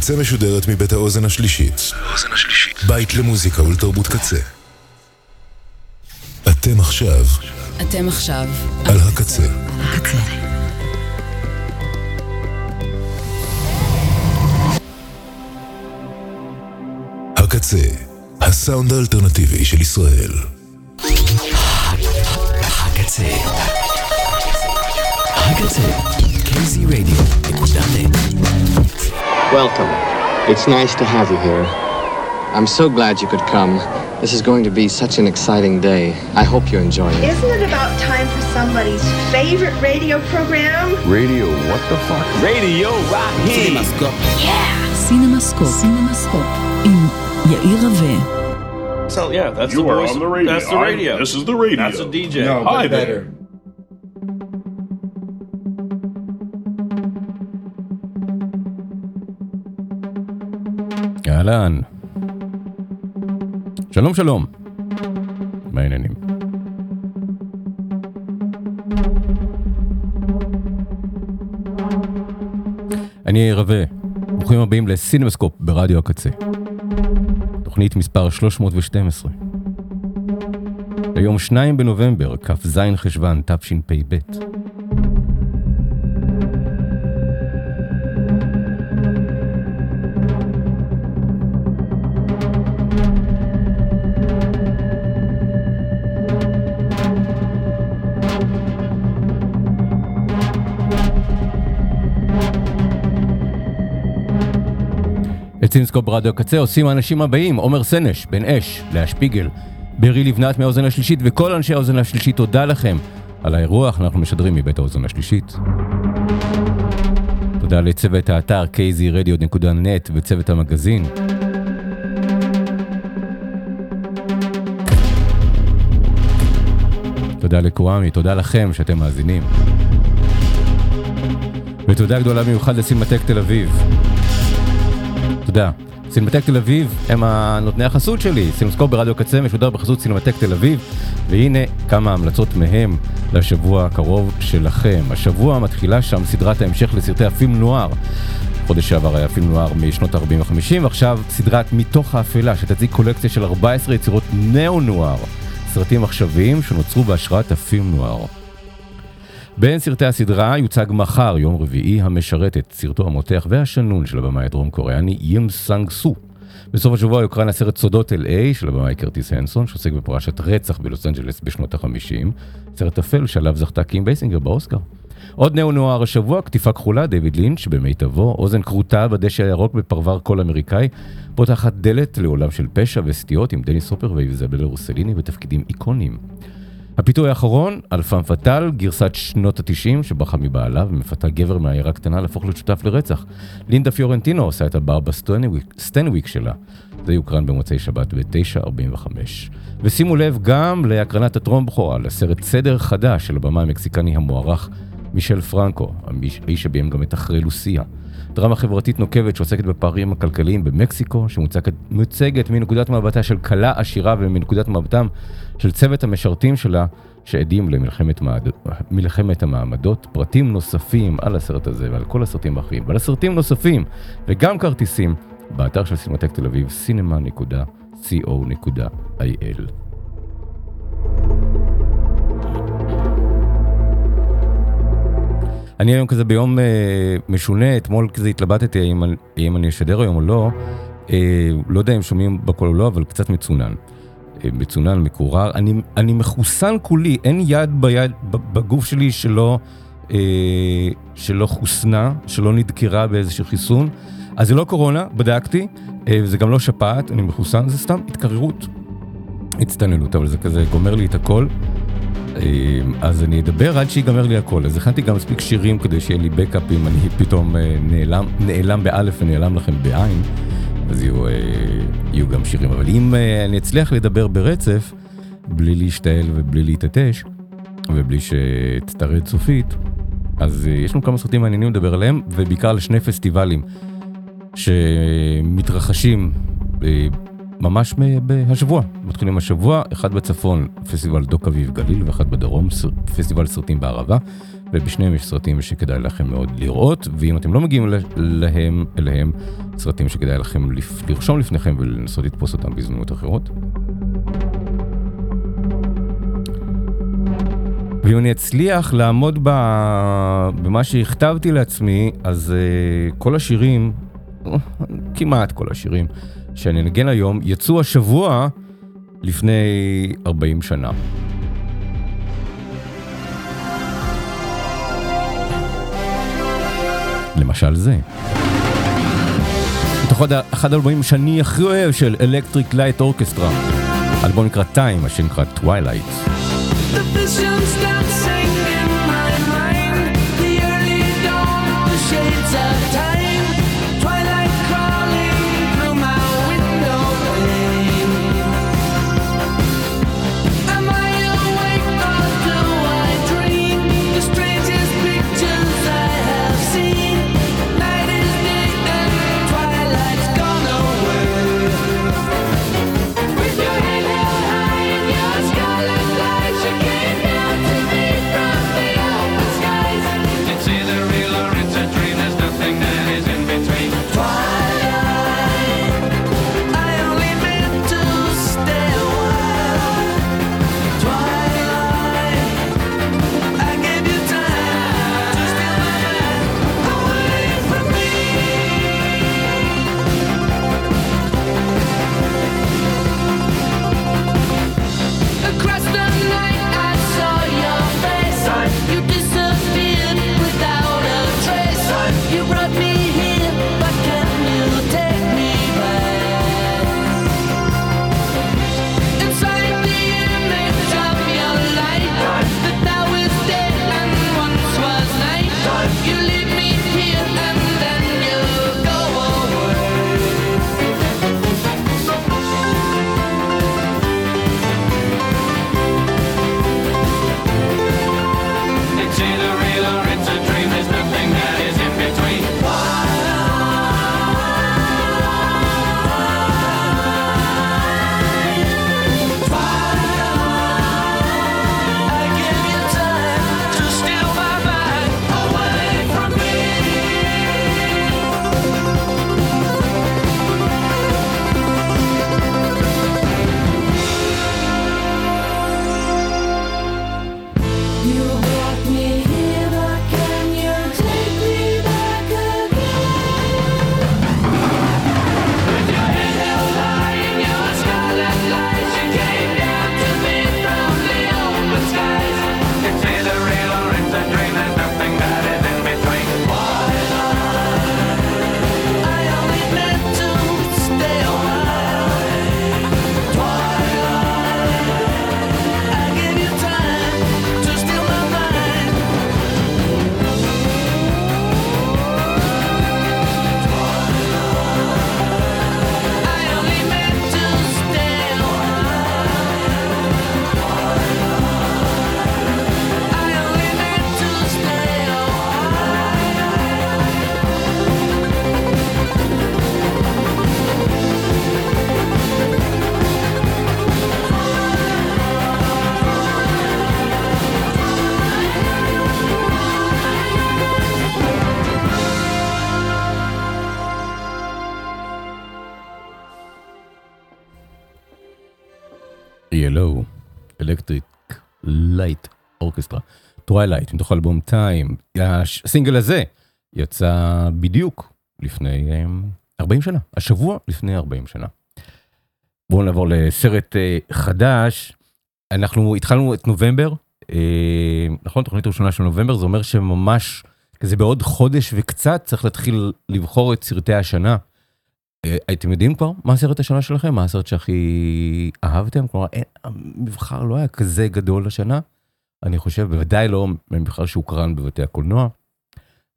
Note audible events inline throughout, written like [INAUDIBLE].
הקצה משודרת מבית האוזן השלישית. בית למוזיקה ולתרבות קצה. אתם עכשיו אתם עכשיו על הקצה. הקצה. הקצה, הסאונד האלטרנטיבי של ישראל. הקצה. הקצה. kzradio.net Welcome. It's nice to have you here. I'm so glad you could come. This is going to be such an exciting day. I hope you enjoy it. Isn't it about time for somebody's favorite radio program? Radio, what the fuck? Radio Rocky. סינמסקופ. סינמסקופ. עם יאיר רווה. So yeah, that's You the are voice. on the radio. That's the I'm- radio. this is the radio. That's a DJ. No, Hi there. אהלן. שלום שלום. מה העניינים? אני רווה, ברוכים הבאים לסינמסקופ ברדיו הקצה. תוכנית מספר 312. היום 2 בנובמבר, כ"ז חשוון תשפ"ב. את סינמסקופ ברדיו הקצה עושים האנשים הבאים, עומר סנש, בן אש, לאה שפיגל, ברי לבנת מהאוזן השלישית וכל אנשי האוזן השלישית, תודה לכם על האירוח, אנחנו משדרים מבית האוזן השלישית. תודה לצוות האתר kzradio.net וצוות המגזין. תודה לקוואמי, תודה לכם שאתם מאזינים. ותודה גדולה במיוחד לסינמטק תל אביב. תודה. סינמטק תל אביב הם נותני החסות שלי, סינמסקופ ברדיו קצה משודר בחסות סינמטק תל אביב, והנה כמה המלצות מהם לשבוע הקרוב שלכם. השבוע מתחילה שם סדרת ההמשך לסרטי ה film noir. חודש שעבר היה film noir משנות ה-40 ו-50, ועכשיו סדרת מתוך האפלה שתציג קולקציה של 14 יצירות neo-noir, סרטים עכשוויים שנוצרו בהשראת ה film noir. בין סרטי הסדרה יוצג מחר, יום רביעי, המשרתת סרטו המותח והשנון של הבמאי הדרום קוריאני אים סאנג סו. בסוף השבוע יוקרן הסרט סודות LA של הבמאי קרטיס הנסון, שעוסק בפרשת רצח בלוס אנג'לס בשנות ה-50. סרט אפל שעליו זכתה קים בייסינגר באוסקר. עוד neo-noir השבוע, קטיפה כחולה, דיוויד לינץ' במיטבו, אוזן כרותה בדשא הירוק בפרבר כל אמריקאי, פותחת דלת לעולם של פשע וסטיות עם דניס הופר ואיזבל רוסליני בתפקידים איקוניים. הפיתוי האחרון, על פאם פאטל גרסת שנות ה-90 שברחה מבעלה ומפתה גבר מהעיירה קטנה להפוך לשותף לרצח. לינדה פיורנטינו עושה את הברבה סטנוויק, סטנוויק שלה. זה יוקרן במוצאי שבת ב-9.45. ושימו לב גם להקרנת הטרום בכורה לסרט סדר חדש של הבמאי המקסיקני המוערך מישל פרנקו, האיש שביים גם את אחרי לוסיה. דרמה חברתית נוקבת שעוסקת בפערים הכלכליים במקסיקו, שמוצגת מוצגת מנקודת מבטה של כלה עשירה ומנקודת מבטם של צוות המשרתים שלה, שעדים למלחמת מעד... מלחמת המעמדות. פרטים נוספים על הסרט הזה ועל כל הסרטים האחרים, ועל הסרטים נוספים, וגם כרטיסים, באתר של סינמטק תל אביב, cinema.co.il. אני היום כזה ביום אה, משונה, אתמול כזה התלבטתי האם, אני- אשדר היום או לא. אה, לא יודע אם שומעים בקול או לא, אבל קצת מצונן. מצונן, מקורר. אני, אני מחוסן כולי, אין יד ביד, בגוף שלי שלא, אה, שלא חוסנה, שלא נדקרה באיזשהו חיסון. אז זה לא קורונה, בדקתי, אה, זה גם לא שפעת, אני מחוסן, זה סתם התקררות. הצטננות, אבל זה כזה גומר לי את הכל. אה, אז אני אדבר עד שיגמר לי הכל. אז הכנתי גם מספיק שירים כדי שיהיה לי בקאפ אם אני פתאום אה, נעלם, נעלם באלף ונעלם לכם בעין, אז יהיו, אה, יהיו גם שירים. אבל אם אה, אני אצליח לדבר ברצף, בלי להשתעל ובלי להתעטש, ובלי שתטרד סופית, אז אה, יש לנו כמה סרטים מעניינים לדבר עליהם, ובעיקר על שני פסטיבלים שמתרחשים ממש בהשבוע, מתחילים השבוע, אחד בצפון, פסטיבל דוק אביב גליל, ואחד בדרום, פסטיבל סרטים בערבה, ובשניהם יש סרטים שכדאי לכם מאוד לראות, ואם אתם לא מגיעים להם, אליהם, סרטים שכדאי לכם לרשום לפניכם ולנסות לתפוס אותם בהזדמנות אחרות. ואם אני אצליח לעמוד במה שהכתבתי לעצמי, אז uh, כל השירים, כמעט כל השירים שאני אנגן היום, יצאו השבוע לפני 40 שנה. למשל זה. מתוך אחד האלבומים שאני הכי אוהב של אלקטריק לייט אורקסטרה. אלבום נקרא טיים, השם נקרא טווילייט. The visions טווילייט, מתוך אלבום טיים. הסינגל הזה יצא בדיוק לפני 40 אמ, שנה, השבוע לפני 40 שנה. בואו נעבור לסרט אה, חדש. אנחנו התחלנו את נובמבר, אה, נכון? תוכנית ראשונה של נובמבר, זה אומר שממש כזה בעוד חודש וקצת צריך להתחיל לבחור את סרטי השנה. אה, אתם יודעים כבר מה הסרט השנה שלכם? מה הסרט שהכי אהבתם? כלומר, המבחר לא היה כזה גדול השנה. אני חושב, בוודאי לא בכלל שהוקרן בבתי הקולנוע.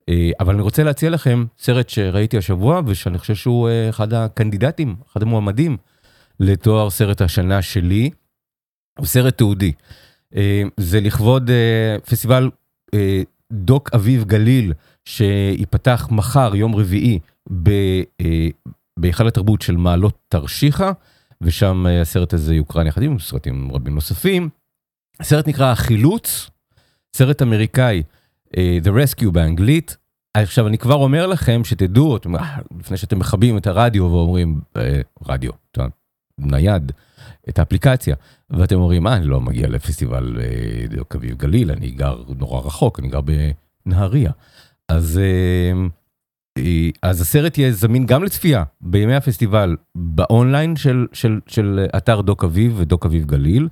אה, אבל אני רוצה להציע לכם סרט שראיתי השבוע ושאני חושב שהוא אה, אחד הקנדידטים, אחד המועמדים לתואר סרט השנה שלי. הוא סרט תעודי. אה, זה לכבוד פסטיבל דוק אביב גליל שיפתח מחר, יום רביעי, בהיכל התרבות של מעלות תרשיחא, ושם הסרט הזה יוקרן יחד עם סרטים רבים נוספים. הסרט נקרא החילוץ, סרט אמריקאי, uh, The Rescue באנגלית, עכשיו אני כבר אומר לכם שתדעו, אה, לפני שאתם מכבים את הרדיו ואומרים, אה, רדיו, אתה יודע, נייד, את האפליקציה, ואתם אומרים, אה, אני לא מגיע לפסטיבל אה, דוק אביב גליל, אני גר נורא רחוק, אני גר בנהריה. אז, אה, אה, אז הסרט יהיה זמין גם לצפייה בימי הפסטיבל באונליין של, של, של אתר דוק אביב ודוק אביב גליל,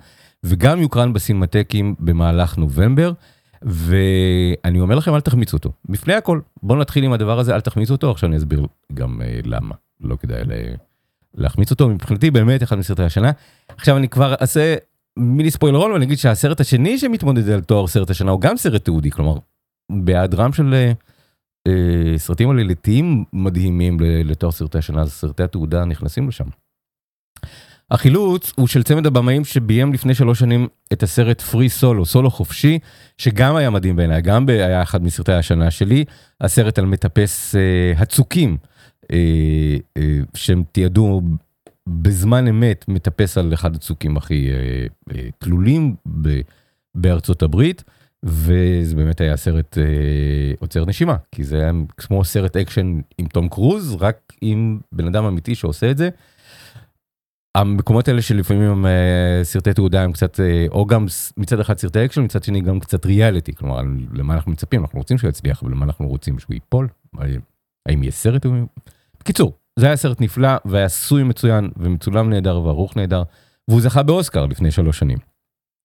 וגם יוקרן בסינמטקים במהלך נובמבר. ואני אומר לכם, אל תחמיצו אותו. לפני הכל, בואו נתחיל עם הדבר הזה, אל תחמיצו אותו, עכשיו אני אסביר גם uh, למה. לא כדאי לה... להחמיץ אותו, מבחינתי באמת אחד מסרטי השנה. עכשיו אני כבר אעשה מיני ספוילר רול ואני אגיד שהסרט השני שמתמודד על תואר סרט השנה הוא גם סרט תיעודי, כלומר, בהיעדרם של uh, סרטים עלילתיים מדהימים לתואר סרטי השנה, אז סרטי התעודה נכנסים לשם. החילוץ הוא של צמד הבמאים שביים לפני שלוש שנים את הסרט פרי סולו, סולו חופשי, שגם היה מדהים בעיניי, גם היה אחד מסרטי השנה שלי, הסרט על מטפס אה, הצוקים, אה, אה, שהם תיעדו בזמן אמת מטפס על אחד הצוקים הכי אה, אה, תלולים ב, בארצות הברית, וזה באמת היה סרט אה, עוצר נשימה, כי זה היה כמו סרט אקשן עם תום קרוז, רק עם בן אדם אמיתי שעושה את זה. המקומות האלה שלפעמים הם uh, סרטי תעודה הם קצת uh, או גם מצד אחד סרטי אקשן מצד שני גם קצת ריאליטי כלומר למה אנחנו מצפים אנחנו רוצים שהוא יצליח ולמה אנחנו רוצים שהוא ייפול האם יהיה סרט. בקיצור זה היה סרט נפלא והיה עשוי מצוין ומצולם נהדר וערוך נהדר והוא זכה באוסקר לפני שלוש שנים.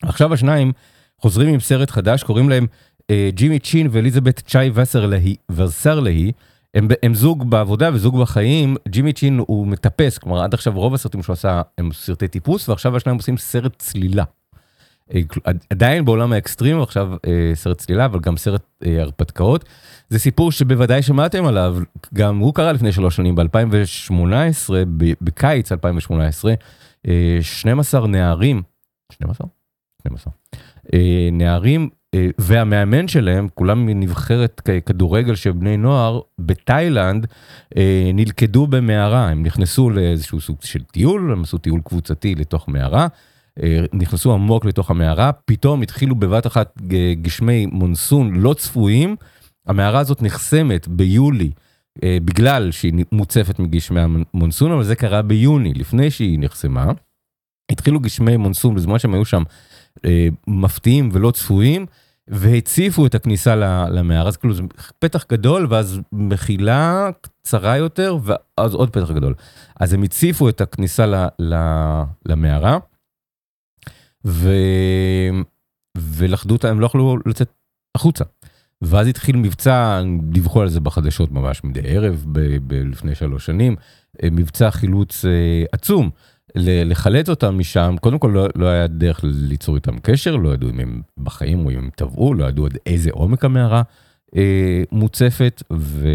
עכשיו השניים חוזרים עם סרט חדש קוראים להם ג'ימי צ'ין ואליזבת צ'י וסרלהי. הם, הם זוג בעבודה וזוג בחיים, ג'ימי צ'ין הוא מטפס, כלומר עד עכשיו רוב הסרטים שהוא עשה הם סרטי טיפוס ועכשיו השניים עושים סרט צלילה. אה, עדיין בעולם האקסטרים עכשיו אה, סרט צלילה אבל גם סרט אה, הרפתקאות. זה סיפור שבוודאי שמעתם עליו, גם הוא קרה לפני שלוש שנים ב-2018, בקיץ 2018, 12 נערים, 12? 12. נערים אה, והמאמן שלהם, כולם מנבחרת כדורגל של בני נוער, בתאילנד אה, נלכדו במערה, הם נכנסו לאיזשהו סוג של טיול, הם עשו טיול קבוצתי לתוך מערה, אה, נכנסו עמוק לתוך המערה, פתאום התחילו בבת אחת גשמי מונסון לא צפויים, המערה הזאת נחסמת ביולי. בגלל שהיא מוצפת מגשמי המונסון, אבל זה קרה ביוני, לפני שהיא נחסמה. התחילו גשמי מונסון בזמן שהם היו שם אה, מפתיעים ולא צפויים, והציפו את הכניסה למערה, אז כאילו זה פתח גדול ואז מחילה קצרה יותר ואז עוד פתח גדול. אז הם הציפו את הכניסה למערה, ו... ולכדו אותה, הם לא יכלו לצאת החוצה. ואז התחיל מבצע, דיווחו על זה בחדשות ממש מדי ערב, ב- ב- לפני שלוש שנים, אה, מבצע חילוץ אה, עצום. לחלץ אותם משם, קודם כל לא, לא היה דרך ליצור איתם קשר, לא ידעו אם הם בחיים או אם הם טבעו, לא ידעו עד איזה עומק המערה אה, מוצפת, ו,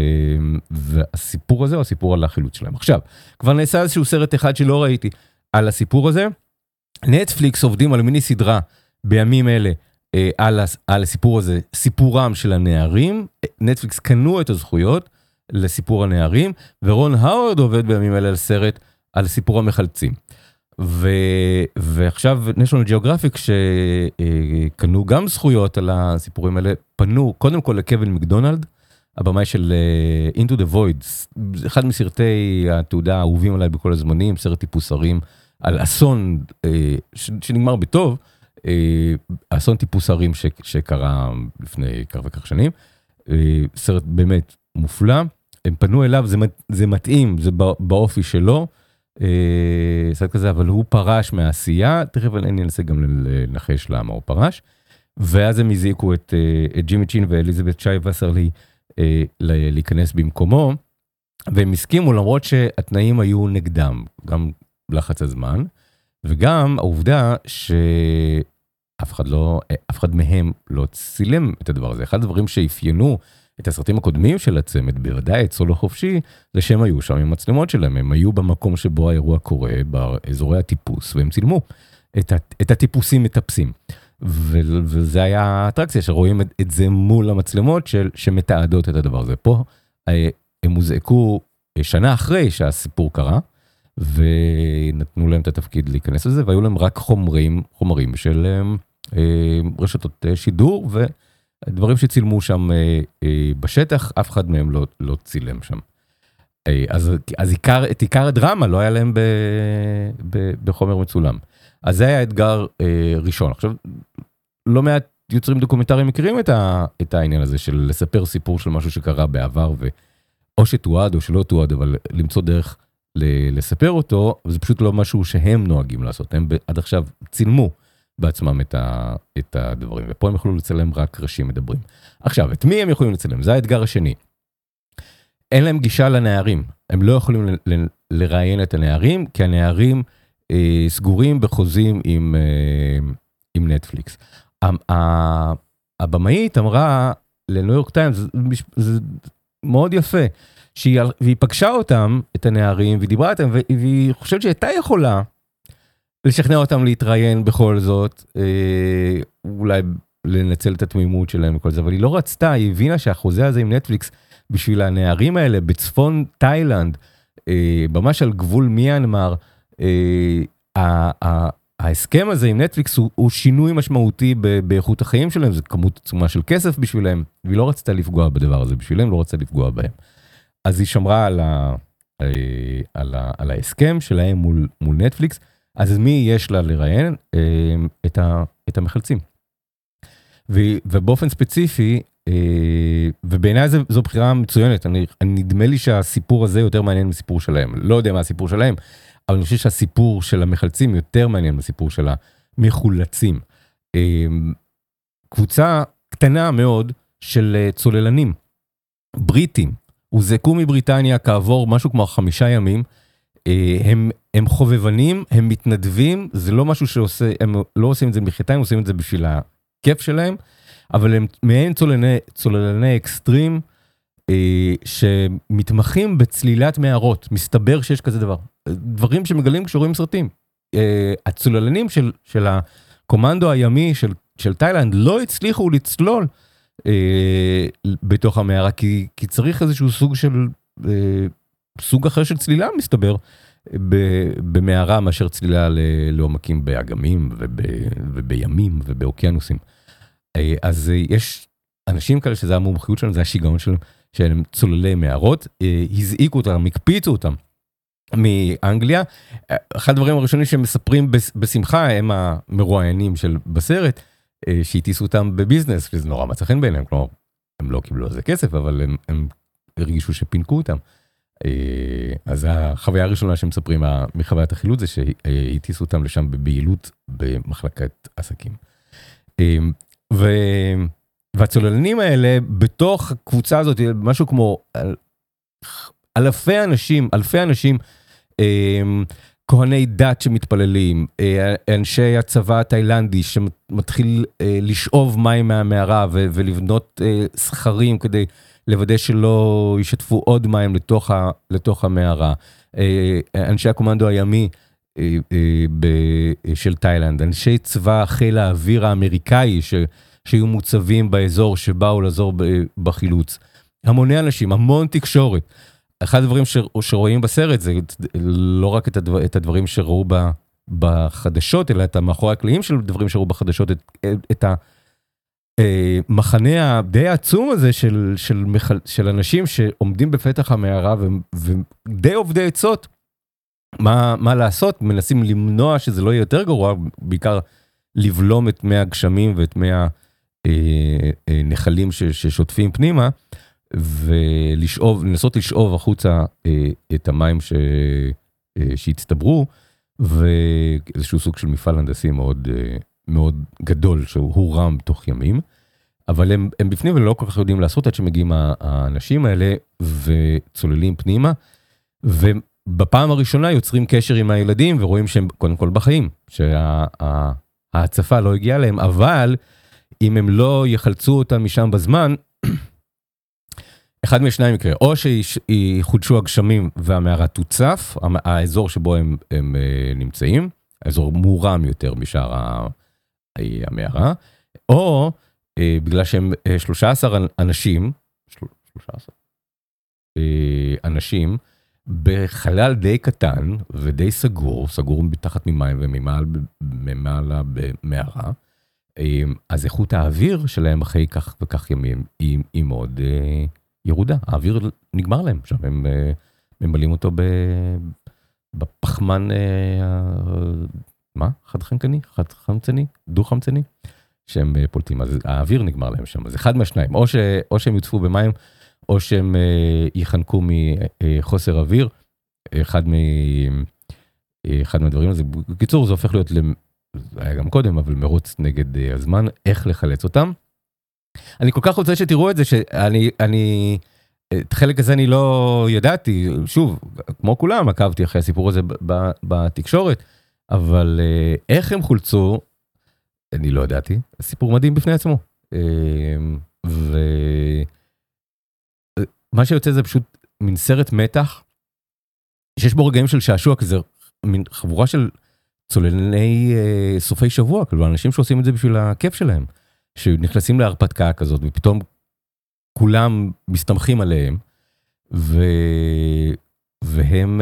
והסיפור הזה הוא הסיפור על החילוץ שלהם. עכשיו, כבר נעשה איזשהו סרט אחד שלא ראיתי על הסיפור הזה. נטפליקס עובדים על מיני סדרה בימים אלה אה, על, על הסיפור הזה, סיפורם של הנערים, נטפליקס קנו את הזכויות לסיפור הנערים, ורון האוורד עובד בימים אלה על סרט. על סיפור המחלצים. ו, ועכשיו national geographic שקנו גם זכויות על הסיפורים האלה פנו קודם כל לקווין מקדונלד הבמאי של uh, into the void אחד מסרטי התעודה האהובים עליי בכל הזמנים סרט טיפוס הרים על אסון uh, ש, שנגמר בטוב אסון טיפוס הרים ש, שקרה לפני כך וכך שנים סרט באמת מופלא הם פנו אליו זה, זה מתאים זה באופי שלו. אה, סרט כזה, אבל הוא פרש מהעשייה, תכף אני אנסה גם לנחש למה הוא פרש. ואז הם הזעיקו את, אה, את ג'ימי צ'ין ואליזבת שי וסרלי אה, להיכנס במקומו, והם הסכימו למרות שהתנאים היו נגדם, גם לחץ הזמן, וגם העובדה שאף אחד לא, אף אחד מהם לא צילם את הדבר הזה. אחד הדברים שאפיינו את הסרטים הקודמים של הצמד, בוודאי את סולו חופשי, זה שהם היו שם עם מצלמות שלהם, הם היו במקום שבו האירוע קורה, באזורי הטיפוס, והם צילמו את, את הטיפוסים מטפסים. וזה היה האטרקציה שרואים את, את זה מול המצלמות של, שמתעדות את הדבר הזה. פה אה, הם הוזעקו אה, שנה אחרי שהסיפור קרה, ונתנו להם את התפקיד להיכנס לזה, והיו להם רק חומרים, חומרים של אה, רשתות שידור, ו... דברים שצילמו שם אה, אה, בשטח, אף אחד מהם לא, לא צילם שם. אה, אז, אז עיקר, את עיקר הדרמה לא היה להם ב, ב, בחומר מצולם. אז זה היה אתגר אה, ראשון. עכשיו, לא מעט יוצרים דוקומנטריים מכירים את, ה, את העניין הזה של לספר סיפור של משהו שקרה בעבר, ואו שתועד או שלא תועד, אבל למצוא דרך ל, לספר אותו, זה פשוט לא משהו שהם נוהגים לעשות. הם עד עכשיו צילמו בעצמם את, ה, את הדברים, ופה הם יכולו לצלם רק ראשים מדברים. עכשיו, את מי הם יכולים לצלם? זה האתגר השני. אין להם גישה לנערים, הם לא יכולים לראיין את הנערים, כי הנערים אה, סגורים בחוזים עם, אה, עם נטפליקס. הבמאית אמרה לניו יורק טיימס, זה מאוד יפה, שהיא, והיא פגשה אותם, את הנערים, והיא דיברה איתם, והיא חושבת שהייתה יכולה לשכנע אותם להתראיין בכל זאת, אה, אולי לנצל את התמימות שלהם וכל זה, אבל היא לא רצתה, היא הבינה שהחוזה הזה עם נטפליקס, בשביל הנערים האלה בצפון תאילנד, אה, ממש על גבול מיאנמר, אה, ההסכם הזה עם נטפליקס הוא, הוא שינוי משמעותי ב, באיכות החיים שלהם, זה כמות עצומה של כסף בשבילם, והיא לא רצתה לפגוע בדבר הזה בשבילם, לא רצתה לפגוע בהם. אז היא שמרה על, ה, אה, על, ה, על ההסכם שלהם מול, מול נטפליקס, אז מי יש לה לראיין? אה, את, ה, את המחלצים. ו, ובאופן ספציפי, אה, ובעיניי זו בחירה מצוינת, אני, נדמה לי שהסיפור הזה יותר מעניין מסיפור שלהם, לא יודע מה הסיפור שלהם, אבל אני חושב שהסיפור של המחלצים יותר מעניין מהסיפור של המחולצים. אמ, קבוצה קטנה מאוד של אה, צוללנים, בריטים, הוזעקו מבריטניה כעבור משהו כמו חמישה ימים. אה, הם, הם חובבנים, הם מתנדבים, זה לא משהו שעושה, הם לא עושים את זה מחייתם, הם עושים את זה בשביל הכיף שלהם, אבל הם מעין צוללני, צוללני אקסטרים. אה, שמתמחים בצלילת מערות, מסתבר שיש כזה דבר. דברים שמגלים כשרואים סרטים. אה, הצוללנים של, של הקומנדו הימי של, של תאילנד לא הצליחו לצלול אה, בתוך המערה, כי, כי צריך איזשהו סוג של, אה, סוג אחר של צלילה מסתבר, במערה מאשר צלילה לעומקים באגמים וב, ובימים ובאוקיינוסים. אה, אז אה, יש אנשים כאלה שזה המומחיות שלהם, זה השיגעון שלהם. שהם צוללי מערות, אה, הזעיקו אותם, הקפיצו אותם מאנגליה. אחד הדברים הראשונים שהם מספרים בשמחה הם המרואיינים של בסרט, שהטיסו אותם בביזנס, וזה נורא מצא חן בעיניהם, כלומר, הם לא קיבלו על זה כסף, אבל הם, הם הרגישו שפינקו אותם. אה, אז החוויה הראשונה שהם מספרים מחוויית החילוץ זה שהטיסו אותם לשם בבהילות במחלקת עסקים. ו... והצוללנים האלה בתוך הקבוצה הזאת משהו כמו אלפי אנשים אלפי אנשים אמ, כהני דת שמתפללים אה, אנשי הצבא התאילנדי שמתחיל אה, לשאוב מים מהמערה ולבנות אה, סכרים כדי לוודא שלא ישתפו עוד מים לתוך, ה, לתוך המערה אנשי הקומנדו הימי של תאילנד אנשי צבא חיל האוויר האמריקאי. ש, שהיו מוצבים באזור שבאו לעזור בחילוץ. המוני אנשים, המון תקשורת. אחד הדברים שרואים בסרט זה לא רק את, הדבר, את הדברים שראו ב, בחדשות, אלא את המאחורי הקלעים של דברים שראו בחדשות, את, את המחנה אה, הדי העצום הזה של, של, של, של אנשים שעומדים בפתח המערה ודי אובדי עצות. מה, מה לעשות, מנסים למנוע שזה לא יהיה יותר גרוע, בעיקר לבלום את מי הגשמים ואת מי אה, אה, נחלים ששוטפים פנימה, ולשאוב, לנסות לשאוב החוצה אה, את המים ש, שהצטברו, ואיזשהו סוג של מפעל הנדסי מאוד, מאוד גדול שהוא הורם תוך ימים. אבל הם, הם בפנים ולא כל כך יודעים לעשות עד שמגיעים האנשים האלה וצוללים פנימה. ובפעם הראשונה יוצרים קשר עם הילדים ורואים שהם קודם כל בחיים, שההצפה לא הגיעה להם, אבל אם הם לא יחלצו אותם משם בזמן, אחד משניים יקרה, או שיחודשו הגשמים והמערה תוצף, האזור שבו הם, הם אה, נמצאים, האזור מורם יותר משאר המערה, או אה, בגלל שהם 13 אה, אנשים, 13 אנשים, בחלל די קטן ודי סגור, סגור מתחת ממים וממעלה במערה, אז איכות האוויר שלהם אחרי כך וכך ימים היא מאוד ירודה, האוויר נגמר להם, עכשיו הם ממלאים אותו בפחמן, מה? חד חנקני? חד חמצני? דו חמצני? שהם פולטים, אז האוויר נגמר להם שם, אז אחד מהשניים, או, ש, או שהם יוצפו במים, או שהם ייחנקו מחוסר אוויר, אחד, מ, אחד מהדברים הזה, בקיצור זה הופך להיות, זה היה גם קודם, אבל מרוץ נגד הזמן, איך לחלץ אותם. אני כל כך רוצה שתראו את זה, שאני, אני, את החלק הזה אני לא ידעתי, שוב, כמו כולם, עקבתי אחרי הסיפור הזה בתקשורת, אבל איך הם חולצו, אני לא ידעתי, סיפור מדהים בפני עצמו. ומה שיוצא זה פשוט מין סרט מתח, שיש בו רגעים של שעשוע, כזה מין חבורה של צוללני סופי שבוע, כאילו אנשים שעושים את זה בשביל הכיף שלהם, שנכנסים להרפתקה כזאת ופתאום כולם מסתמכים עליהם, ו... והם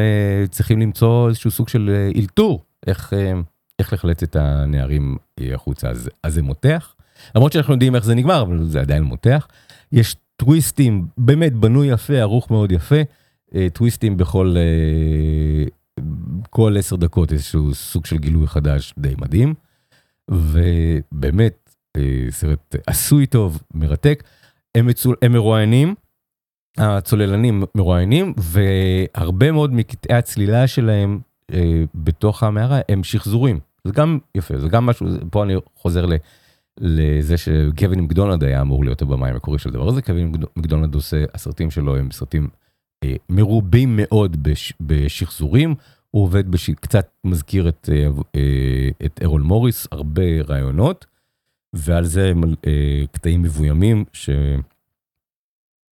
צריכים למצוא איזשהו סוג של אלתור, איך, איך לחלץ את הנערים החוצה, אז, אז זה מותח, למרות שאנחנו יודעים איך זה נגמר, אבל זה עדיין מותח. יש טוויסטים, באמת בנוי יפה, ערוך מאוד יפה, טוויסטים בכל כל עשר דקות איזשהו סוג של גילוי חדש די מדהים, ובאמת סרט עשוי טוב, מרתק. הם, מצול, הם מרואיינים, הצוללנים מרואיינים, והרבה מאוד מקטעי הצלילה שלהם אה, בתוך המערה הם שחזורים. זה גם יפה, זה גם משהו, פה אני חוזר ל, לזה שקווין מקדונלד היה אמור להיות הבמאי המקורי של הדבר הזה, קווין מקדונלד עושה, הסרטים שלו הם סרטים אה, מרובים מאוד בש, בשחזורים, הוא עובד בש... קצת מזכיר את, אה, אה, את ארול מוריס, הרבה רעיונות. ועל זה אה, קטעים מבוימים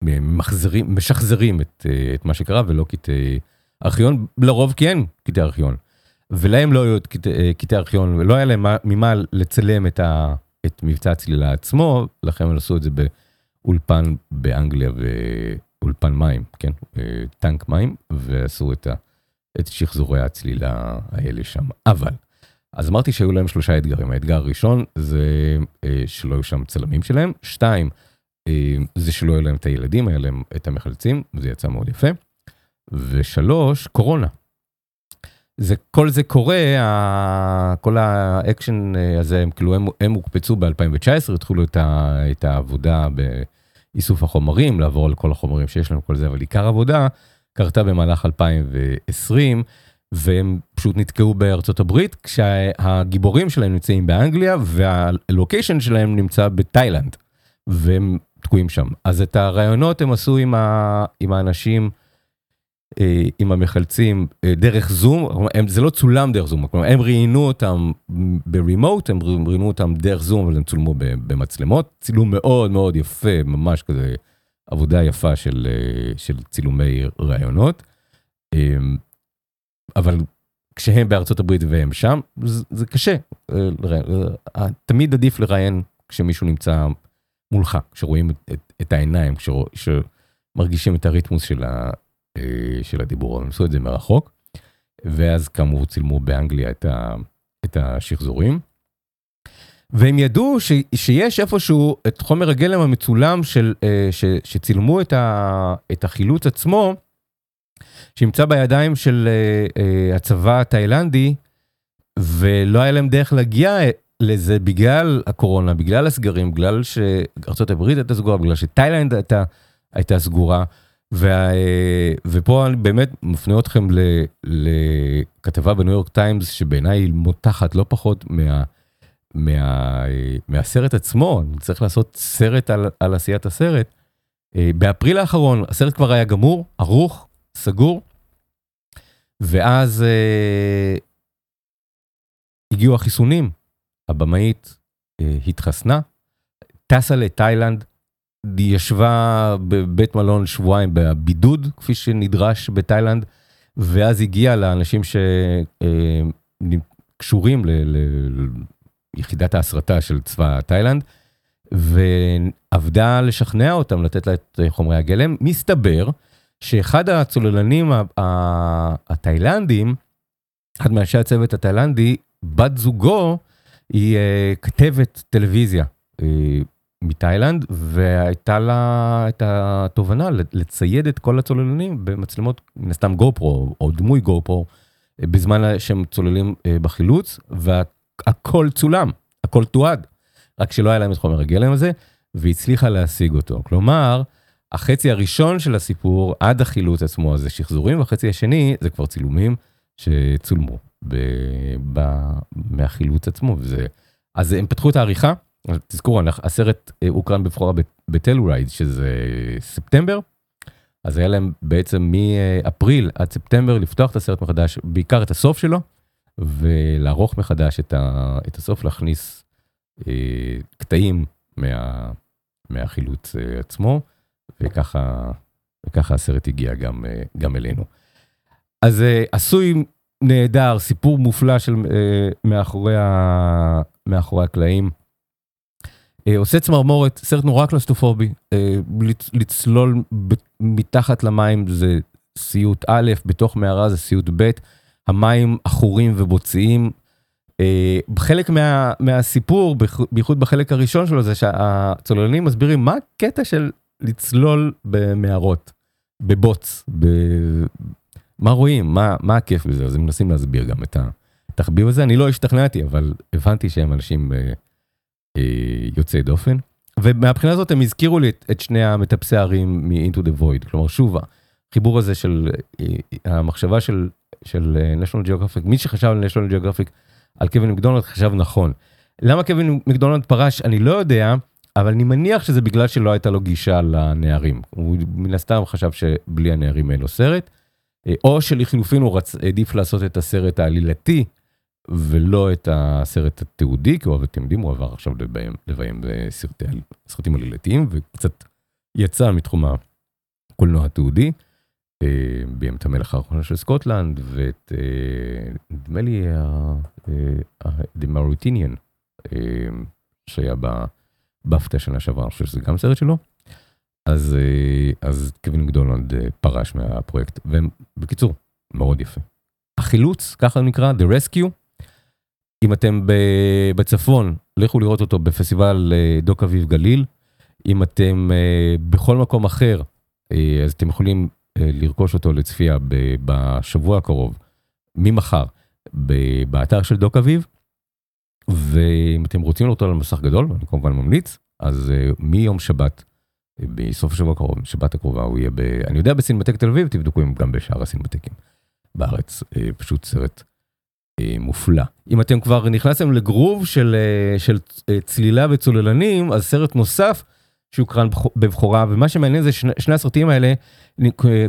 שמחזרים, משחזרים את, אה, את מה שקרה ולא קטעי ארכיון, לרוב כן קטעי ארכיון. ולהם לא היו קטעי, קטעי ארכיון, לא היה להם ממה לצלם את, ה, את מבצע הצלילה עצמו, לכן הם עשו את זה באולפן באנגליה ואולפן מים, כן, טנק מים, ועשו את, ה, את שחזורי הצלילה האלה שם. אבל אז אמרתי שהיו להם שלושה אתגרים, האתגר הראשון זה אה, שלא היו שם צלמים שלהם, שתיים, אה, זה שלא היו להם את הילדים, היה להם את המחלצים, זה יצא מאוד יפה, ושלוש, קורונה. זה, כל זה קורה, כל האקשן אה, הזה, הם כאילו, הם, הם הוקפצו ב-2019, התחילו את, ה, את העבודה באיסוף החומרים, לעבור על כל החומרים שיש לנו, כל זה, אבל עיקר עבודה קרתה במהלך 2020, והם פשוט נתקעו בארצות הברית, כשהגיבורים שלהם נמצאים באנגליה והלוקיישן שלהם נמצא בתאילנד, והם תקועים שם. אז את הרעיונות הם עשו עם, ה, עם האנשים, אה, עם המחלצים, אה, דרך זום, הם, זה לא צולם דרך זום, כלומר, הם ראיינו אותם ברימוט, הם ראיינו אותם דרך זום, אבל הם צולמו במצלמות, צילום מאוד מאוד יפה, ממש כזה עבודה יפה של, אה, של צילומי רעיונות. אבל כשהם בארצות הברית והם שם, זה, זה קשה. אה, אה, תמיד עדיף לראיין כשמישהו נמצא מולך, כשרואים את, את, את העיניים, כשמרגישים את הריתמוס של, ה, אה, של הדיבור, הם עשו את זה מרחוק. ואז כאמור צילמו באנגליה את, ה, את השחזורים. והם ידעו ש, שיש איפשהו את חומר הגלם המצולם של, ש, שצילמו את, ה, את החילוץ עצמו, שנמצא בידיים של uh, uh, הצבא התאילנדי, ולא היה להם דרך להגיע לזה בגלל הקורונה, בגלל הסגרים, בגלל שארצות הברית הייתה סגורה, בגלל שתאילנד הייתה, הייתה סגורה. וה, uh, ופה אני באמת מפנה אתכם ל, לכתבה בניו יורק טיימס, שבעיניי היא מותחת לא פחות מה, מה, מהסרט עצמו, צריך לעשות סרט על, על עשיית הסרט. באפריל האחרון הסרט כבר היה גמור, ערוך, סגור, ואז אה, הגיעו החיסונים, הבמאית אה, התחסנה, טסה לתאילנד, ישבה בבית מלון שבועיים בבידוד, כפי שנדרש בתאילנד, ואז הגיעה לאנשים שקשורים אה, ליחידת ההסרטה של צבא תאילנד, ועבדה לשכנע אותם לתת לה את חומרי הגלם. מסתבר שאחד הצוללנים התאילנדים, אחד מאנשי הצוות התאילנדי, בת זוגו היא כתבת טלוויזיה מתאילנד, והייתה לה את התובנה לצייד את כל הצוללנים במצלמות, מן הסתם גו פרו או דמוי גו פרו, בזמן שהם צוללים בחילוץ, והכל צולם, הכל תועד, רק שלא היה להם את חומר הגלם הזה, והצליחה להשיג אותו. כלומר, החצי הראשון של הסיפור עד החילוץ עצמו זה שחזורים, והחצי השני זה כבר צילומים שצולמו ב, ב, מהחילוץ עצמו. וזה, אז הם פתחו את העריכה, תזכורו, הסרט הוקרן בבחורה בטלורייד, שזה ספטמבר, אז היה להם בעצם מאפריל עד ספטמבר לפתוח את הסרט מחדש, בעיקר את הסוף שלו, ולערוך מחדש את, ה, את הסוף, להכניס אה, קטעים מה, מהחילוץ אה, עצמו. וככה, וככה הסרט הגיע גם, אה, גם אלינו. אז אה, עשוי נהדר, סיפור מופלא של אה, מאחורי, ה, מאחורי הקלעים. עושה צמרמורת, סרט נורא קלסטופובי, לצלול מתחת למים זה סיוט א', בתוך מערה זה סיוט ב', המים עכורים ובוציים. חלק מה, מהסיפור, בייחוד בחלק הראשון שלו, זה שהצוללנים מסבירים מה הקטע של לצלול במערות, בבוץ, ב... מה רואים, מה, מה הכיף בזה, אז הם מנסים להסביר גם את התחביב הזה, אני לא השתכנעתי, אבל הבנתי שהם אנשים אה, אה, יוצאי דופן. ומהבחינה הזאת הם הזכירו לי את, את שני המטפסי הערים מ-Into the Void, כלומר שוב, החיבור הזה של אה, המחשבה של, של אה, national geographic, מי שחשב על national geographic, על קווין מקדונלד חשב נכון. למה קווין מקדונלד פרש? אני לא יודע, אבל אני מניח שזה בגלל שלא הייתה לו גישה לנערים. הוא מן הסתם חשב שבלי הנערים אין לו סרט, אה, או שלחילופין הוא רצ... העדיף לעשות את הסרט העלילתי ולא את הסרט התיעודי, כי אתם יודעים, הוא עבר עכשיו לביים, לביים בסרטים עלילתיים וקצת יצא מתחום הקולנוע התיעודי. אה, ביים את המלך האחרונה של סקוטלנד ואת, אה, נדמה לי, The Maritinian, שהיה ב... באפטה שנה שעברה, אני חושב שזה גם סרט שלו. אז, אה, אז קווין מקדונלד אה, פרש מהפרויקט, ובקיצור, מאוד יפה. החילוץ, ככה נקרא, The Rescue. אם אתם בצפון, לכו לראות אותו בפסטיבל אה, דוק אביב גליל. אם אתם בכל מקום אחר, אז אתם יכולים לרכוש אותו לצפייה בשבוע הקרוב, ממחר, באתר של דוק אביב. ואם אתם רוצים לראות על מסך גדול, אני כמובן ממליץ, אז uh, מיום שבת, בסוף השבוע הקרוב, שבת הקרובה הוא יהיה ב... אני יודע בסינמטק תל אביב, תבדקו אם גם בשאר הסינמטקים בארץ, uh, פשוט סרט uh, מופלא. אם אתם כבר נכנסתם לגרוב של, uh, של uh, צלילה וצוללנים, אז סרט נוסף שהוקרן בבכורה, ומה שמעניין זה שני, שני הסרטים האלה,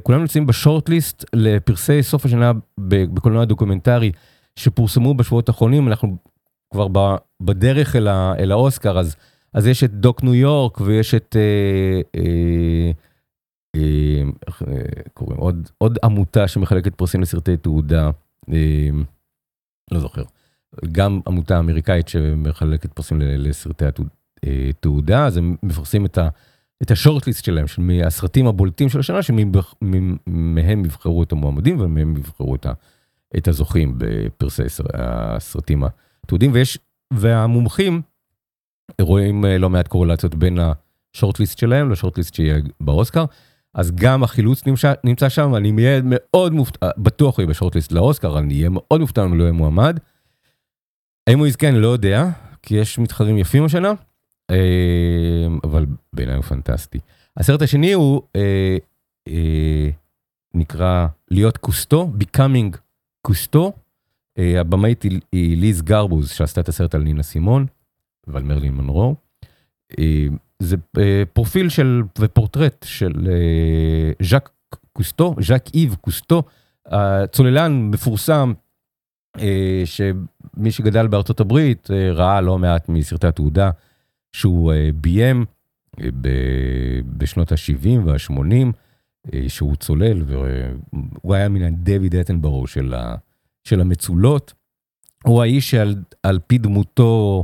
כולם נמצאים ב shortlist לפרסי סוף השנה בקולנוע דוקומנטרי שפורסמו בשבועות האחרונים, אנחנו כבר ב, בדרך אל, ה, אל האוסקר, אז, אז יש את דוק ניו יורק ויש את, אה, אה, אה, איך אה, קוראים, עוד, עוד עמותה שמחלקת פרסים לסרטי תעודה, אה, לא זוכר, גם עמותה אמריקאית שמחלקת פרסים לסרטי התעודה, אז הם מפרסים את ה... את השורטליסט שלהם, של מהסרטים הבולטים של השנה, שמהם יבחרו את המועמדים ומהם יבחרו את, ה, את הזוכים בפרסי הסרטים תיעודים ויש, והמומחים רואים אה, לא מעט קורלציות בין השורטליסט שלהם לשורטליסט שיהיה באוסקר. אז גם החילוץ נמצא, נמצא שם, אני אהיה מאוד מופתע, בטוח הוא יהיה בשורטליסט לאוסקר, אני אהיה מאוד מופתע אם לא יהיה מועמד. האם הוא יזכה אני לא יודע, כי יש מתחרים יפים השנה, אה, אבל בעיניי הוא פנטסטי. הסרט השני הוא אה, אה, נקרא להיות קוסטו, Becoming קוסטו. אה, הבמאית היא ליז גרבוז שעשתה את הסרט על נינה סימון ועל מרלין מנרו. אה, זה אה, פרופיל של ופורטרט של ז'אק קוסטו, ז'אק איב קוסטו, צוללן מפורסם שמי שגדל בארצות הברית ראה לא מעט מסרטי התעודה שהוא ביים בשנות ה-70 וה-80, שהוא צולל והוא היה מן הדויד אטנבורו של ה... של המצולות. הוא האיש שעל פי דמותו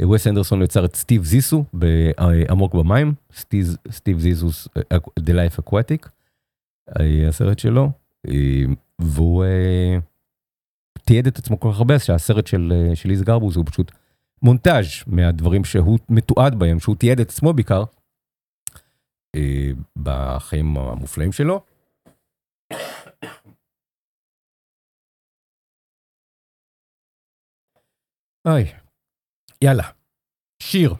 אה, ווס אנדרסון יצר את סטיב זיסו בעמוק אה, במים, סטיב, סטיב זיסו, אה, The Life Aquatic, הסרט שלו, והוא תיעד את עצמו כל כך הרבה, שהסרט של, של ליז גרבוז הוא פשוט מונטאז' מהדברים שהוא מתועד בהם, שהוא תיעד את עצמו בעיקר, בחיים המופלאים שלו. היי. יאללה. שיר.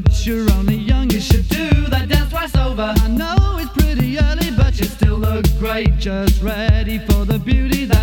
but you're only young. You should do that dance twice over. I know it's pretty early, but you still look great. Just ready for the beauty that.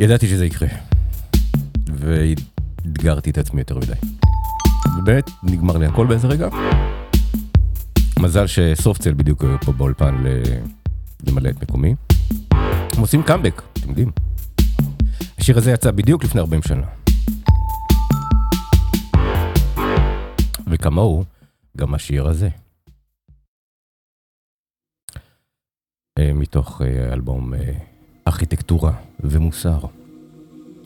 ידעתי שזה יקרה. ואתגרתי את עצמי יותר מדי. ובאמת, נגמר לי הכל באיזה רגע. מזל שסופטסל בדיוק היו פה באולפן למלא את מקומי. הם עושים קאמבק, אתם יודעים. השיר הזה יצא בדיוק לפני 40 שנה. וכמוהו, גם השיר הזה. אה, מתוך אה, אלבום אה, ארכיטקטורה ומוסר.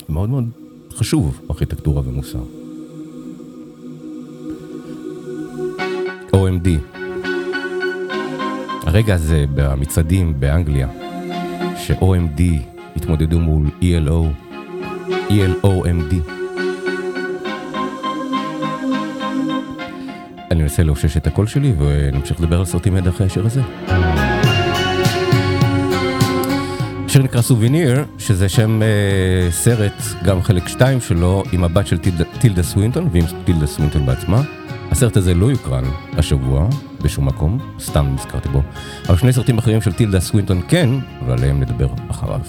מאוד מאוד חשוב, ארכיטקטורה ומוסר. OMD. הרגע הזה במצעדים באנגליה, ש-OMD התמודדו מול ELO, ELOMD. אני אנסה לאושש את הקול שלי ונמשיך לדבר על סרטים מיד אחרי השיר הזה. השיר נקרא סוביניר, שזה שם אה, סרט, גם חלק 2 שלו, עם הבת של טילדה, טילדה סווינטון ועם טילדה סווינטון בעצמה. הסרט הזה לא יוקרן השבוע בשום מקום, סתם נזכרתי בו. אבל שני סרטים אחרים של טילדה סווינטון כן, ועליהם נדבר אחריו.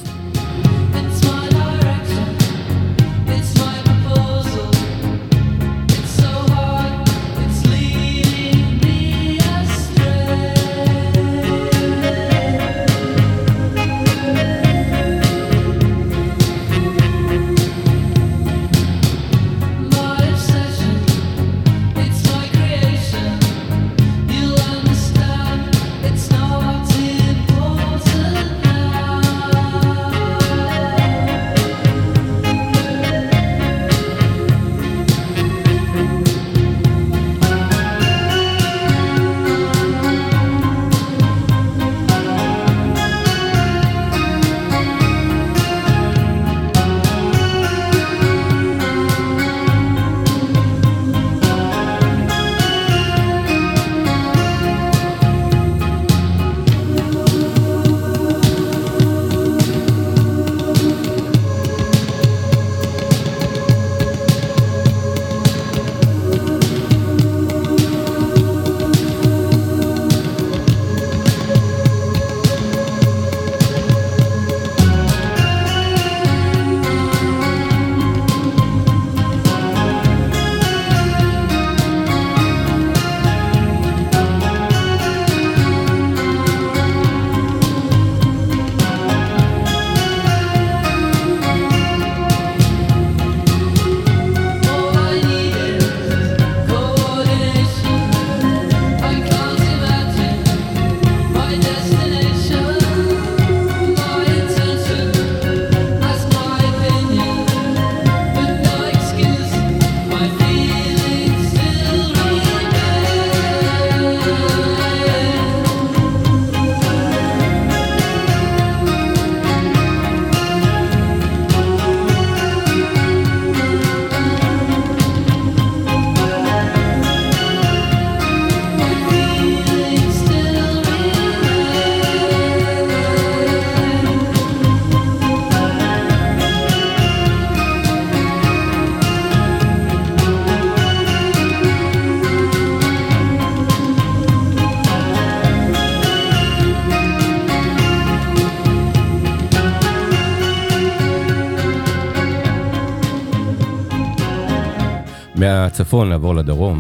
מהצפון לעבור לדרום,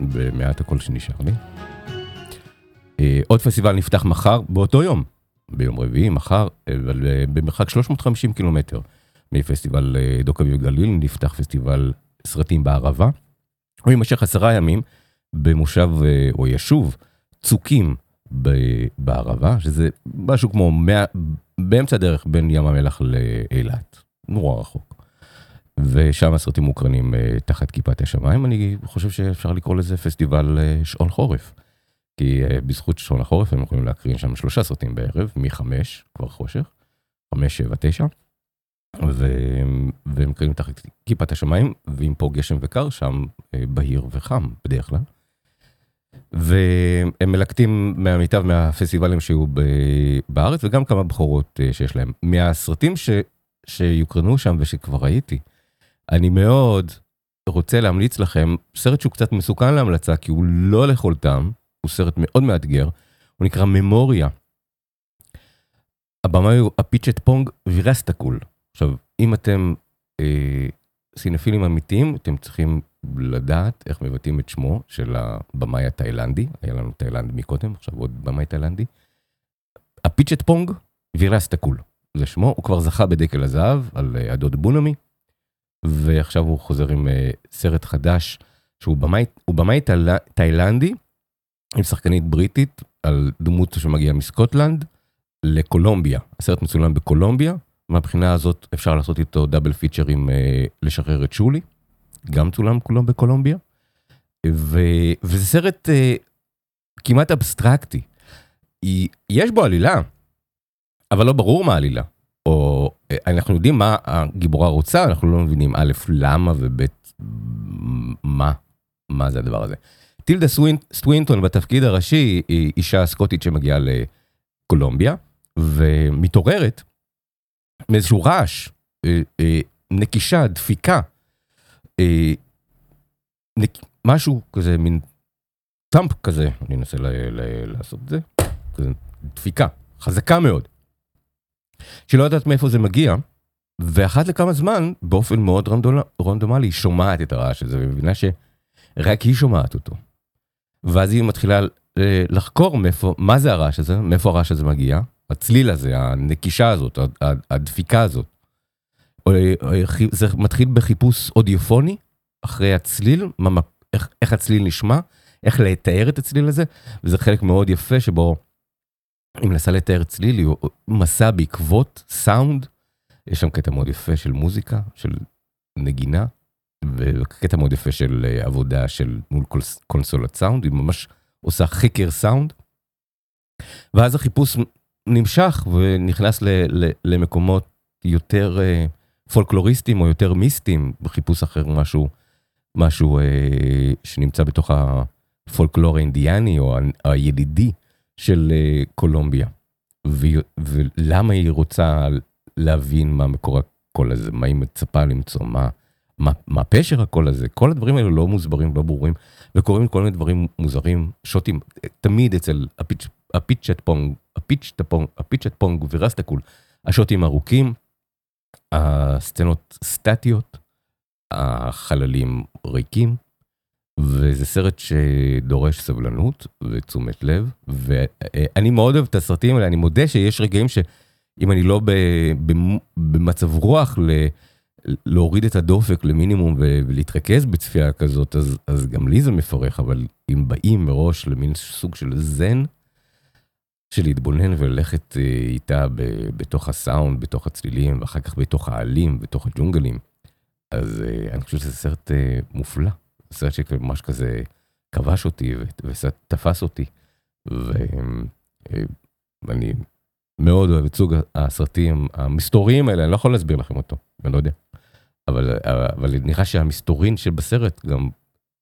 במעט הקול שנשאר לי. אה, עוד פסטיבל נפתח מחר, באותו יום, ביום רביעי, מחר, אבל אה, במרחק 350 קילומטר מפסטיבל אה, דוק אביב גליל, נפתח פסטיבל סרטים בערבה. הוא יימשך עשרה ימים במושב או ישוב צוקים בערבה, שזה משהו כמו 100, באמצע הדרך בין ים המלח לאילת, נורא רחוק. ושם הסרטים מוקרנים אה, תחת כיפת השמיים, אני חושב שאפשר לקרוא לזה פסטיבל אה, שעון חורף. כי אה, בזכות שעון החורף הם יכולים להקרין שם שלושה סרטים בערב, מחמש, כבר חושך, חמש, שבע, תשע, והם מקרינים תחת כיפת השמיים, ואם פה גשם וקר, שם אה, בהיר וחם בדרך כלל. והם מלקטים מהמיטב מהפסטיבלים שהיו בארץ, וגם כמה בכורות אה, שיש להם. מהסרטים ש, שיוקרנו שם ושכבר ראיתי, אני מאוד רוצה להמליץ לכם סרט שהוא קצת מסוכן להמלצה, כי הוא לא לכל טעם, הוא סרט מאוד מאתגר, הוא נקרא ממוריה. הבמאי הוא הפיצ'ט פונג וירסטקול, עכשיו, אם אתם אה, סינפילים אמיתיים, אתם צריכים לדעת איך מבטאים את שמו של הבמאי התאילנדי, היה לנו תאילנד מקודם, עכשיו עוד במאי תאילנדי. הפיצ'ט פונג וירס תקול, זה שמו, הוא כבר זכה בדקל הזהב על אה, הדוד בונמי, ועכשיו הוא חוזר עם אה, סרט חדש, שהוא במאי, תאילנדי, עם שחקנית בריטית, על דמות שמגיעה מסקוטלנד לקולומביה. הסרט מצולם בקולומביה, מהבחינה הזאת אפשר לעשות איתו דאבל פיצ'ר עם אה, לשחרר את שולי, גם צולם כולו בקולומביה. ו, וזה סרט אה, כמעט אבסטרקטי. יש בו עלילה, אבל לא ברור מה העלילה. אה, אנחנו יודעים מה הגיבורה רוצה, אנחנו לא מבינים א', למה וב', מה, מה זה הדבר הזה. טילדה סווינט, סטווינטון בתפקיד הראשי היא אישה סקוטית שמגיעה לקולומביה ומתעוררת מאיזשהו רעש, אה, אה, נקישה, דפיקה, נק... משהו כזה, מין טאמפ כזה, אני אנסה. לעשות את זה, כזה דפיקה, חזקה מאוד. שהיא לא יודעת מאיפה זה מגיע, ואחת לכמה זמן, באופן מאוד. רנדומלי, היא שומעת את הרעש הזה, ומבינה שרק היא שומעת אותו. ואז היא מתחילה אה, לחקור מאיפה, מה זה הרעש הזה, מאיפה הרעש הזה מגיע, הצליל הזה, הנקישה הזאת, הדפיקה הזאת. אה, אה, זה מתחיל בחיפוש אודיופוני, אחרי הצליל, איך הצליל נשמע, איך לתאר את הצליל הזה, וזה חלק מאוד יפה שבו היא מנסה לתאר צליל, היא מסע בעקבות סאונד, יש שם קטע מאוד יפה של מוזיקה, של נגינה, וקטע מאוד יפה של אה, עבודה של מול קונס- קונסולת סאונד, היא ממש עושה חקר סאונד. ואז החיפוש נמשך ונכנס ל, ל, למקומות יותר אה, פולקלוריסטיים או יותר מיסטיים, בחיפוש אחר משהו, משהו אה, שנמצא בתוך הפולקלור האינדיאני או הילידי של אה, קולומביה. ולמה היא רוצה להבין מה מקור הקול הזה, מה היא מצפה למצוא, מה, מה, מה פשר הקול הזה, כל הדברים האלו לא מוסברים, לא ברורים, וקורים כל מיני דברים מוזרים, שוטים, תמיד אצל הפיצ' הפיצ'ט פונג, הפיצ'ט פונג, הפיצ'ט פונג ורסטקול, השוטים ארוכים, הסצנות סטטיות, החללים ריקים, וזה סרט שדורש סבלנות ותשומת לב, ואני מאוד אוהב את הסרטים האלה, אני מודה שיש רגעים שאם אני לא במצב רוח ל... להוריד את הדופק למינימום ולהתרכז בצפייה כזאת, אז, אז גם לי זה מפרך, אבל אם באים מראש למין סוג של זן, של להתבונן וללכת אה, איתה בתוך הסאונד, בתוך הצלילים, ואחר כך בתוך העלים, בתוך הג'ונגלים, אז אה, אני חושב שזה סרט אה, מופלא. סרט שממש כזה כבש אותי ותפס אותי. ואני מאוד אוהב את סוג הסרטים המסתוריים האלה, אני לא יכול להסביר לכם אותו, אני לא יודע. אבל, אבל נראה שהמסתורין שבסרט, גם,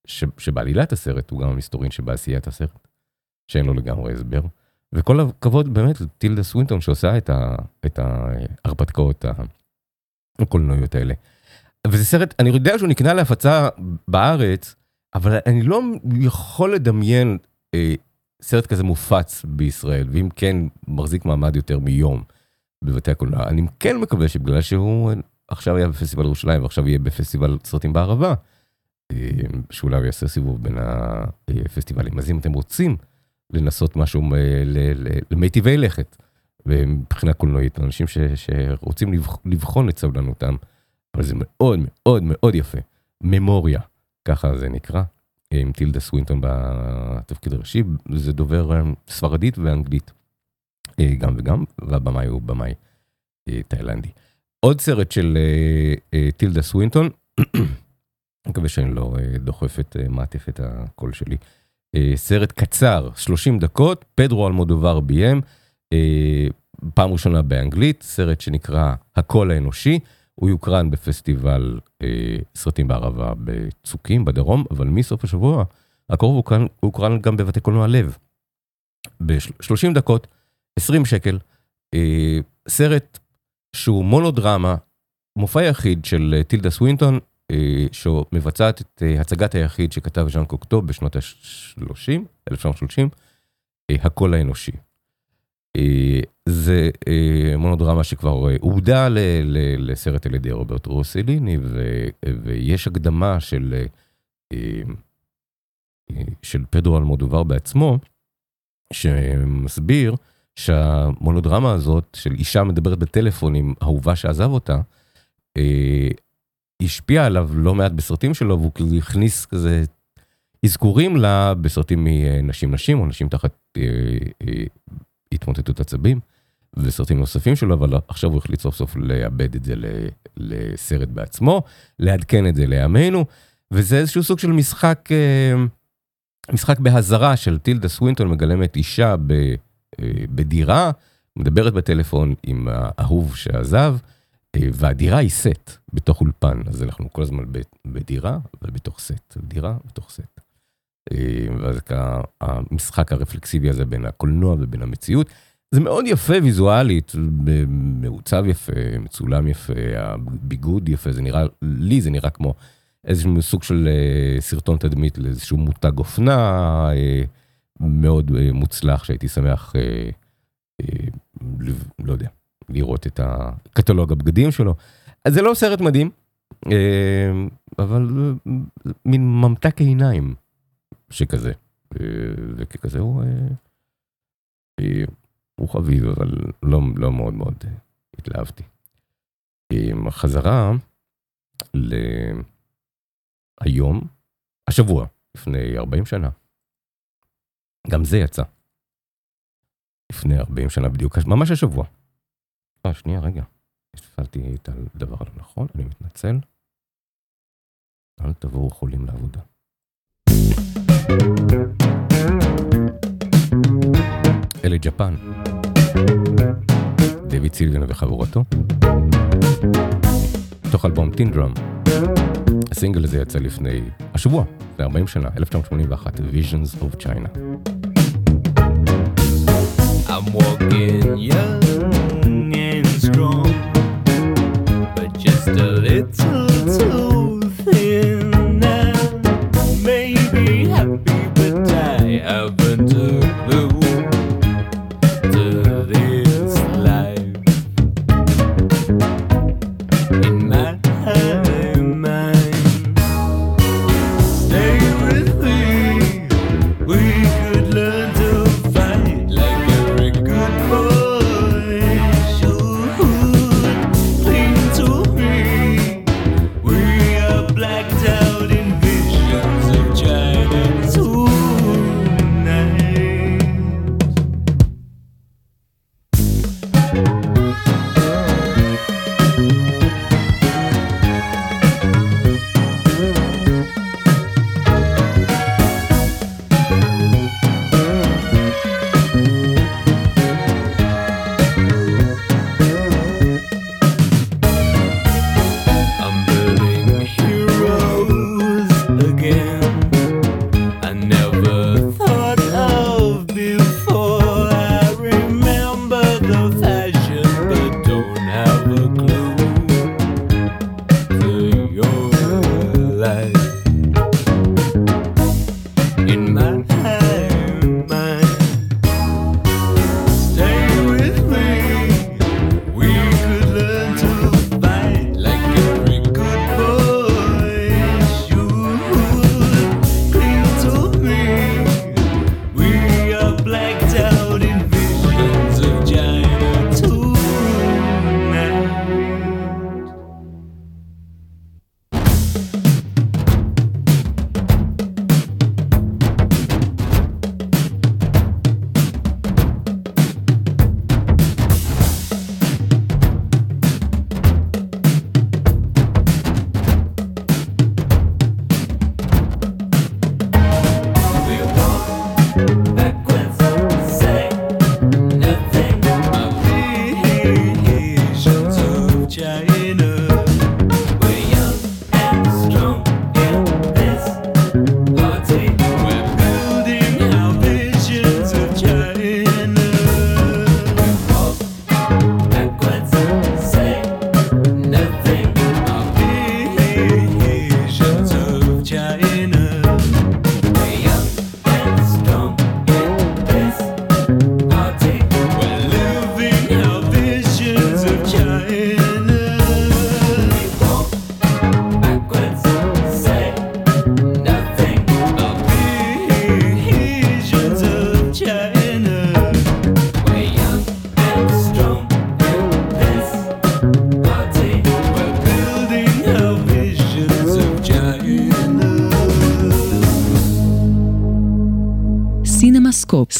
ש, שבעלילת הסרט, הוא גם המסתורין שבעשיית הסרט, שאין לו לגמרי הסבר. וכל הכבוד באמת לטילדה סווינטון שעושה את, את ההרפתקאות הקולנועיות האלה. וזה סרט, אני יודע שהוא נקנה להפצה בארץ, אבל אני לא יכול לדמיין אה, סרט כזה מופץ בישראל, ואם כן, מחזיק מעמד יותר מיום בבתי הקולנוע. אני כן מקווה שבגלל שהוא עכשיו היה בפסטיבל ירושלים ועכשיו יהיה בפסטיבל סרטים בערבה, אה, שאולי הוא יעשה סיבוב בין הפסטיבלים. אז אם אתם רוצים לנסות משהו ל- למיטיבי לכת, ומבחינה קולנועית, אנשים שרוצים לבח, לבחון את סבלנותם, אבל זה מאוד מאוד מאוד יפה. ממוריה, ככה זה נקרא, עם טילדה סווינטון בתפקיד הראשי, זה דובר אה, ספרדית ואנגלית, אה, גם וגם, והבמאי הוא במאי אה, תאילנדי. עוד סרט של טילדה סווינטון, [COUGHS] מקווה שאני לא דוחף את אה, מעטפת הקול שלי. סרט קצר, 30 דקות, פדרו אלמודובר ביים, פעם ראשונה באנגלית, סרט שנקרא הקול האנושי, הוא יוקרן בפסטיבל אה, סרטים בערבה בצוקים בדרום, אבל מסוף השבוע הקרוב הוא הוקרן, גם בבתי קולנוע לב. ב-30 דקות, 20 שקל, אה, סרט שהוא מונודרמה, מופע יחיד של אה, טילדה סווינטון, אה, שמבצעת את אה, הצגת היחיד שכתב ז'אן קוקטו בשנות ה-30, 1930, אה, הקול האנושי. אה, זה אה, מונודרמה שכבר אה, עובדה לסרט על ידי רוברט רוסליני, ו, ויש הקדמה של, אה, אה, של פדרו אלמודובר בעצמו, שמסביר שהמונודרמה הזאת של אישה מדברת בטלפון עם אהובה שעזב אותה, אה, השפיעה עליו לא מעט בסרטים שלו, והוא כאילו הכניס כזה אזכורים לה בסרטים מנשים נשים, או נשים תחת אה, אה, התמוטטות עצבים, וסרטים נוספים שלו, אבל עכשיו הוא החליט סוף סוף לאבד את זה לסרט בעצמו, לעדכן את זה לימינו, וזה איזשהו סוג של משחק, אה, משחק בהזרה של טילדה סווינטון מגלמת אישה ב, אה, בדירה, מדברת בטלפון עם האהוב שעזב, אה, והדירה היא סט בתוך אולפן, אז אנחנו כל הזמן בדירה ובתוך סט, דירה בתוך סט. ואז המשחק הרפלקסיבי הזה בין הקולנוע ובין המציאות. זה מאוד יפה ויזואלית, מעוצב יפה, מצולם יפה, הביגוד יפה, זה נראה, לי זה נראה כמו איזשהו סוג של אה, סרטון תדמית לאיזשהו מותג אופנה אה, מאוד אה, מוצלח, שהייתי שמח, לא יודע, לראות את הקטלוג הבגדים שלו. אז זה לא סרט מדהים, אבל מין ממתק עיניים שכזה, וככזה הוא... הוא חביב, אבל לא, לא מאוד מאוד התלהבתי. החזרה להיום, השבוע, לפני 40 שנה, גם זה יצא. לפני 40 שנה בדיוק, ממש השבוע. אה, שנייה, רגע. הפעלתי את הדבר הלא נכון, אני מתנצל. אל תבואו חולים לעבודה. אלה ג'פן. דויד סילביאן וחבורתו. תוך אלבום טינדרום. הסינגל הזה יצא לפני, השבוע, לפני 40 שנה, 1981, Visions of China. I'm walking young and strong, but just a little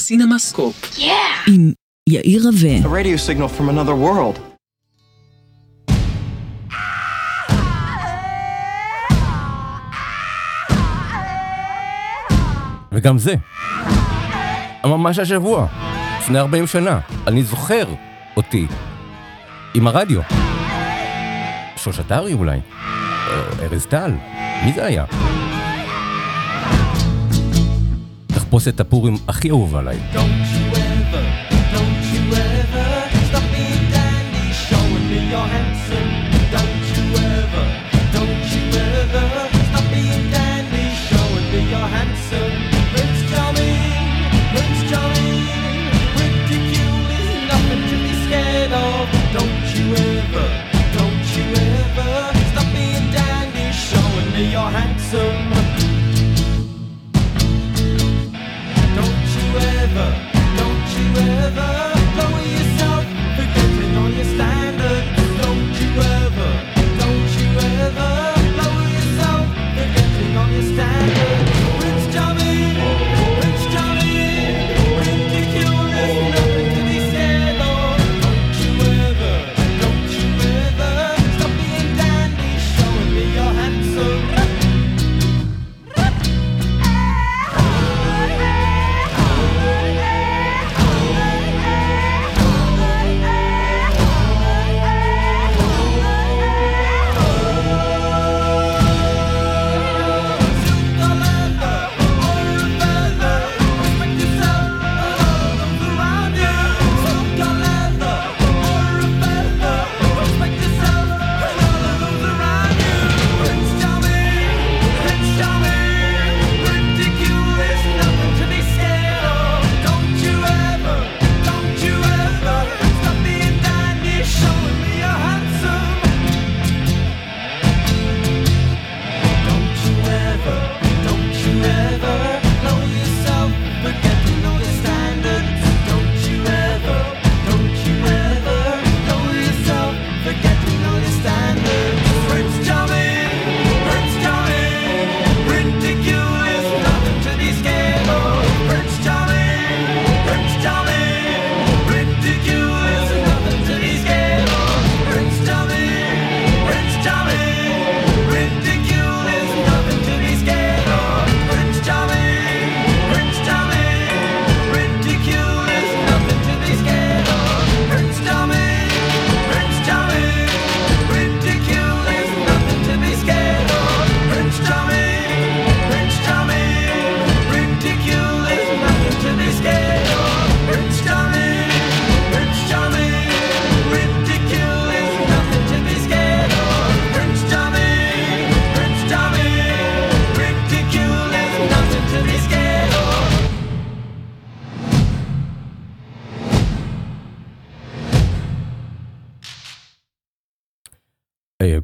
סינמסקופ. עם יאיר רווה. A radio signal from another world. וגם זה. ממש השבוע, לפני 40 שנה. אני זוכר אותי עם הרדיו. שוש עטרי אולי? או ארז טל? מי זה היה? תחפושת הפורים הכי אהובה עליי. Don't you ever,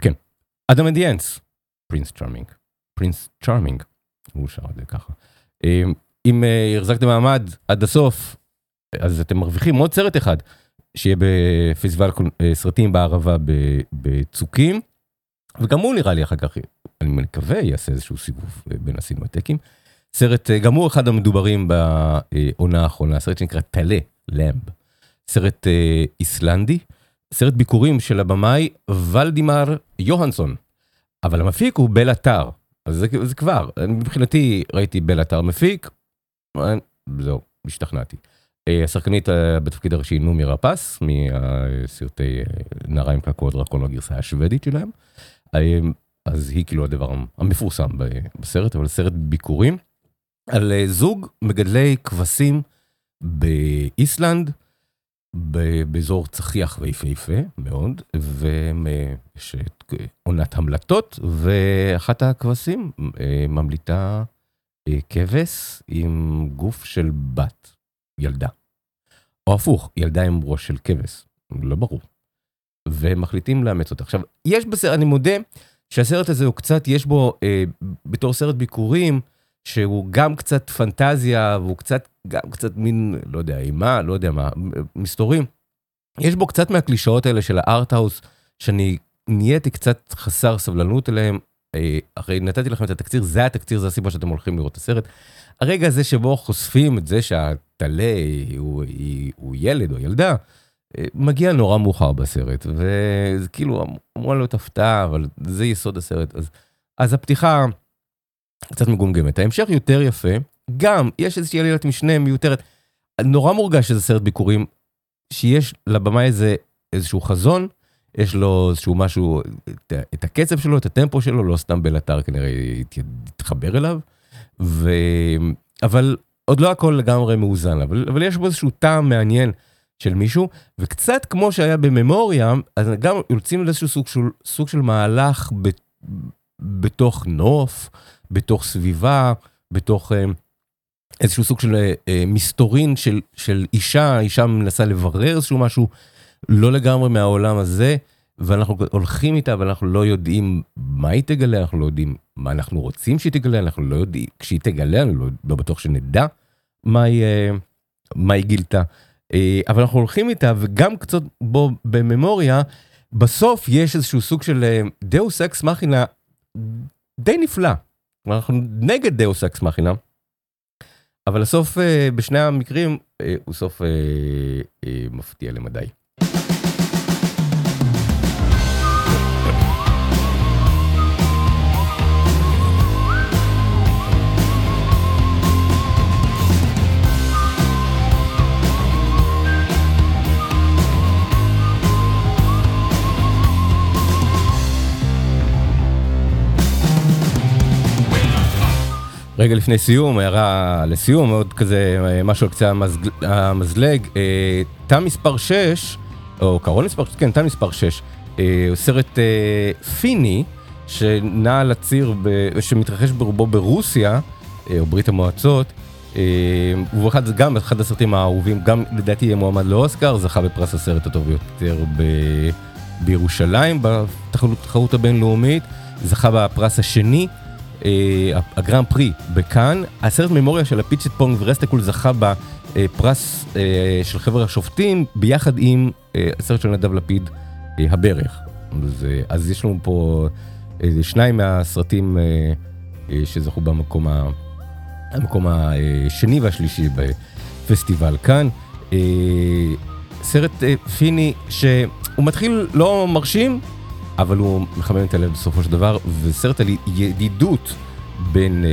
כן. Adam and the Ants, Prince Charming. Prince Charming, הוא שר את זה ככה. אה, אם אה, החזקתם מעמד עד הסוף, אז אתם מרוויחים עוד סרט אחד, שיהיה בפסטיבל אה, סרטים בערבה בצוקים, וגם הוא נראה לי אחר כך, אני מקווה, יעשה איזשהו סיבוב אה, בין הסינמטקים. סרט, אה, גם הוא אחד המדוברים בעונה האחרונה, סרט שנקרא טלה, Lamb. סרט אה, איסלנדי, סרט ביקורים של הבמאי ולדימר יוהנסון, אבל המפיק הוא בל אתר, אז זה, זה כבר, אני מבחינתי ראיתי בל אתר מפיק, זהו, השתכנעתי. אה, השחקנית אה, בתפקיד הראשי נומי רפס, מסרטי אה, נערה עם קעקוע דרקון הגרסה השוודית שלהם, אז היא כאילו הדבר המפורסם בסרט, אבל סרט ביקורים, על זוג מגדלי כבשים באיסלנד, באזור צחיח ויפהפה מאוד, ויש את עונת המלטות, ואחת הכבשים אה, ממליטה אה, כבש עם גוף של בת, ילדה. או הפוך, ילדה עם ראש של כבש, לא ברור. ומחליטים לאמץ אותה. עכשיו, יש בסרט, אני מודה שהסרט הזה הוא קצת, יש בו, אה, בתור סרט ביקורים, שהוא גם קצת פנטזיה, והוא קצת, גם קצת מין, לא יודע, אימה, לא יודע מה, מסתורים. יש בו קצת מהקלישאות האלה של הארטהאוס, שאני נהייתי קצת חסר סבלנות אליהם. אה, הרי נתתי לכם את התקציר, זה התקציר, זה הסיבה שאתם הולכים לראות את הסרט. הרגע הזה שבו חושפים את זה שהטלה הוא, היא- הוא ילד או ילדה, אה, מגיע נורא מאוחר בסרט, וזה כאילו אמורה להיות הפתעה, אבל זה יסוד הסרט. אז, אז הפתיחה קצת מגומגמת. ההמשך יותר יפה, גם יש איזושהי עלילת משנה מיותרת. נורא מורגש שזה סרט ביקורים, שיש לבמאי איזה איזשהו חזון, יש לו איזשהו משהו, את, את הקצב שלו, את הטמפו שלו, לא סתם בלאתר כנראה התחבר אליו. ו... אבל עוד לא הכל לגמרי מאוזן, אבל, אבל יש בו איזשהו טעם מעניין של מישהו, וקצת כמו שהיה בממוריה, אז גם יוצאים לאיזשהו סוג של, סוג של מהלך ב, בתוך נוף, בתוך סביבה, בתוך אה, איזשהו סוג של אה, מסתורין של, של אישה, אישה מנסה לברר איזשהו משהו לא לגמרי מהעולם הזה, ואנחנו הולכים איתה ואנחנו לא יודעים מה היא תגלה, אנחנו לא יודעים מה אנחנו רוצים שהיא תגלה, אנחנו לא יודעים, כשהיא תגלה, אני לא, לא בטוח שנדע מה היא, אה, מה היא גילתה. אבל אנחנו הולכים איתה, וגם קצת בו בממוריה, בסוף יש איזשהו סוג של דאוס אקס מכינה די נפלא. אנחנו נגד דאוס אקס מכינה, אבל הסוף אה, בשני המקרים אה, הוא סוף אה, מפתיע למדי. רגע לפני סיום, הערה לסיום, עוד כזה אה, משהו על קצה המזג- המזלג. אה, תא מספר 6, או קרון מספר 6, כן, תא מספר 6, אה, הוא סרט אה, פיני, שנע על הציר, ב- שמתרחש ברובו ברוסיה, אה, או ברית המועצות. אה, והוא אחד, גם אחד הסרטים האהובים, גם לדעתי יהיה מועמד לאוסקר, זכה בפרס הסרט הטוב ביותר ב... בירושלים, בתחרות הבינלאומית, זכה בפרס השני. אה, הגרנד פרי בקאן, הסרט ממוריה של אפיצ'טפונג ויראסטקול זכה בפרס אה, של חבר השופטים ביחד עם אה, הסרט של נדב לפיד, הברך. אז, אז יש לנו פה אה, שניים מהסרטים שזכו במקום ה, המקום השני והשלישי בפסטיבל קאן. סרט פיני שהוא מתחיל לא מרשים, אבל הוא מחמם את הלב בסופו של דבר, וסרט על ידידות בין אה,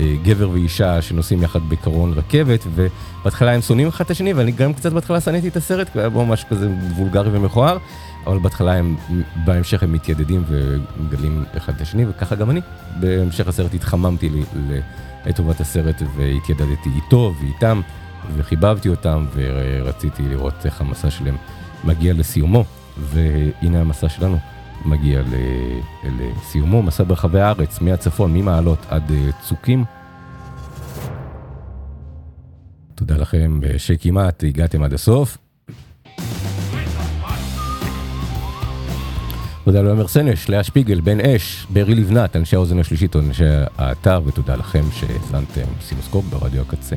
אה, גבר ואישה שנוסעים יחד בקרון רכבת, ובהתחלה הם שונאים אחד את השני, ואני גם קצת בהתחלה שנאתי את הסרט, כי היה בו ממש כזה וולגרי ומכוער, אבל בהתחלה הם, בהמשך הם מתיידדים ומגלים אחד את השני, וככה גם אני. בהמשך הסרט התחממתי לי לטובת הסרט והתיידדתי איתו ואיתם, וחיבבתי אותם, ורציתי לראות איך המסע שלהם מגיע לסיומו. והנה המסע שלנו מגיע לסיומו, מסע ברחבי הארץ, מהצפון, ממעלות עד אה, צוקים. תודה לכם שכמעט הגעתם עד הסוף. תודה לעומר סנש, לאה שפיגל, בן אש, ברי לבנת, אנשי האוזן השלישית, אנשי האתר, ותודה לכם שהאזנתם סינוסקופ ברדיו הקצה.